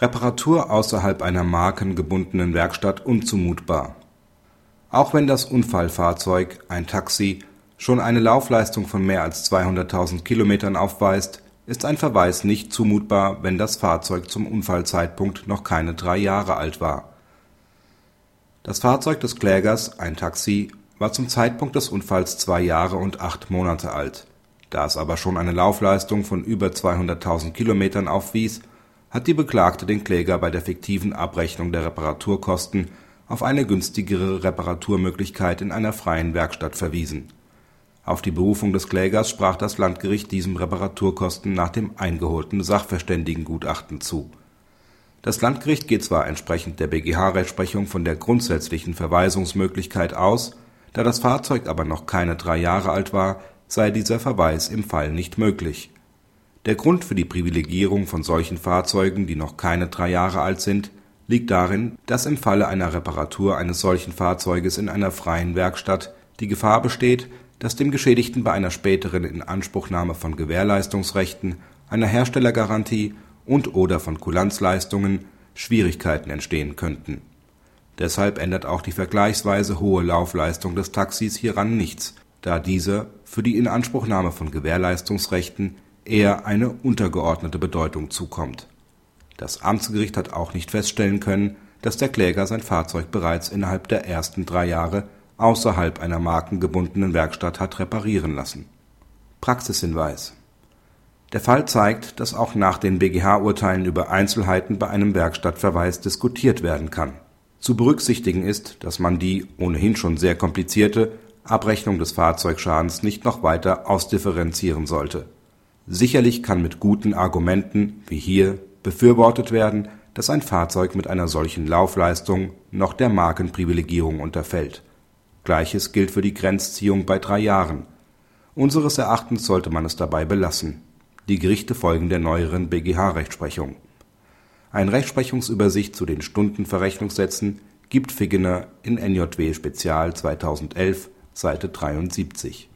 Reparatur außerhalb einer markengebundenen Werkstatt unzumutbar. Auch wenn das Unfallfahrzeug, ein Taxi, schon eine Laufleistung von mehr als 200.000 Kilometern aufweist, ist ein Verweis nicht zumutbar, wenn das Fahrzeug zum Unfallzeitpunkt noch keine drei Jahre alt war. Das Fahrzeug des Klägers, ein Taxi, war zum Zeitpunkt des Unfalls zwei Jahre und acht Monate alt. Da es aber schon eine Laufleistung von über 200.000 Kilometern aufwies, hat die Beklagte den Kläger bei der fiktiven Abrechnung der Reparaturkosten auf eine günstigere Reparaturmöglichkeit in einer freien Werkstatt verwiesen. Auf die Berufung des Klägers sprach das Landgericht diesem Reparaturkosten nach dem eingeholten Sachverständigengutachten zu. Das Landgericht geht zwar entsprechend der BGH-Rechtsprechung von der grundsätzlichen Verweisungsmöglichkeit aus, da das Fahrzeug aber noch keine drei Jahre alt war, sei dieser Verweis im Fall nicht möglich. Der Grund für die Privilegierung von solchen Fahrzeugen, die noch keine drei Jahre alt sind, liegt darin, dass im Falle einer Reparatur eines solchen Fahrzeuges in einer freien Werkstatt die Gefahr besteht, dass dem Geschädigten bei einer späteren Inanspruchnahme von Gewährleistungsrechten, einer Herstellergarantie und/oder von Kulanzleistungen Schwierigkeiten entstehen könnten. Deshalb ändert auch die vergleichsweise hohe Laufleistung des Taxis hieran nichts, da dieser für die Inanspruchnahme von Gewährleistungsrechten eher eine untergeordnete Bedeutung zukommt. Das Amtsgericht hat auch nicht feststellen können, dass der Kläger sein Fahrzeug bereits innerhalb der ersten drei Jahre außerhalb einer markengebundenen Werkstatt hat reparieren lassen. Praxishinweis Der Fall zeigt, dass auch nach den BGH-Urteilen über Einzelheiten bei einem Werkstattverweis diskutiert werden kann. Zu berücksichtigen ist, dass man die ohnehin schon sehr komplizierte Abrechnung des Fahrzeugschadens nicht noch weiter ausdifferenzieren sollte. Sicherlich kann mit guten Argumenten, wie hier, befürwortet werden, dass ein Fahrzeug mit einer solchen Laufleistung noch der Markenprivilegierung unterfällt Gleiches gilt für die Grenzziehung bei drei Jahren. Unseres Erachtens sollte man es dabei belassen. Die Gerichte folgen der neueren BGH-Rechtsprechung. Eine Rechtsprechungsübersicht zu den Stundenverrechnungssätzen gibt Figgener in NJW Spezial 2011, Seite 73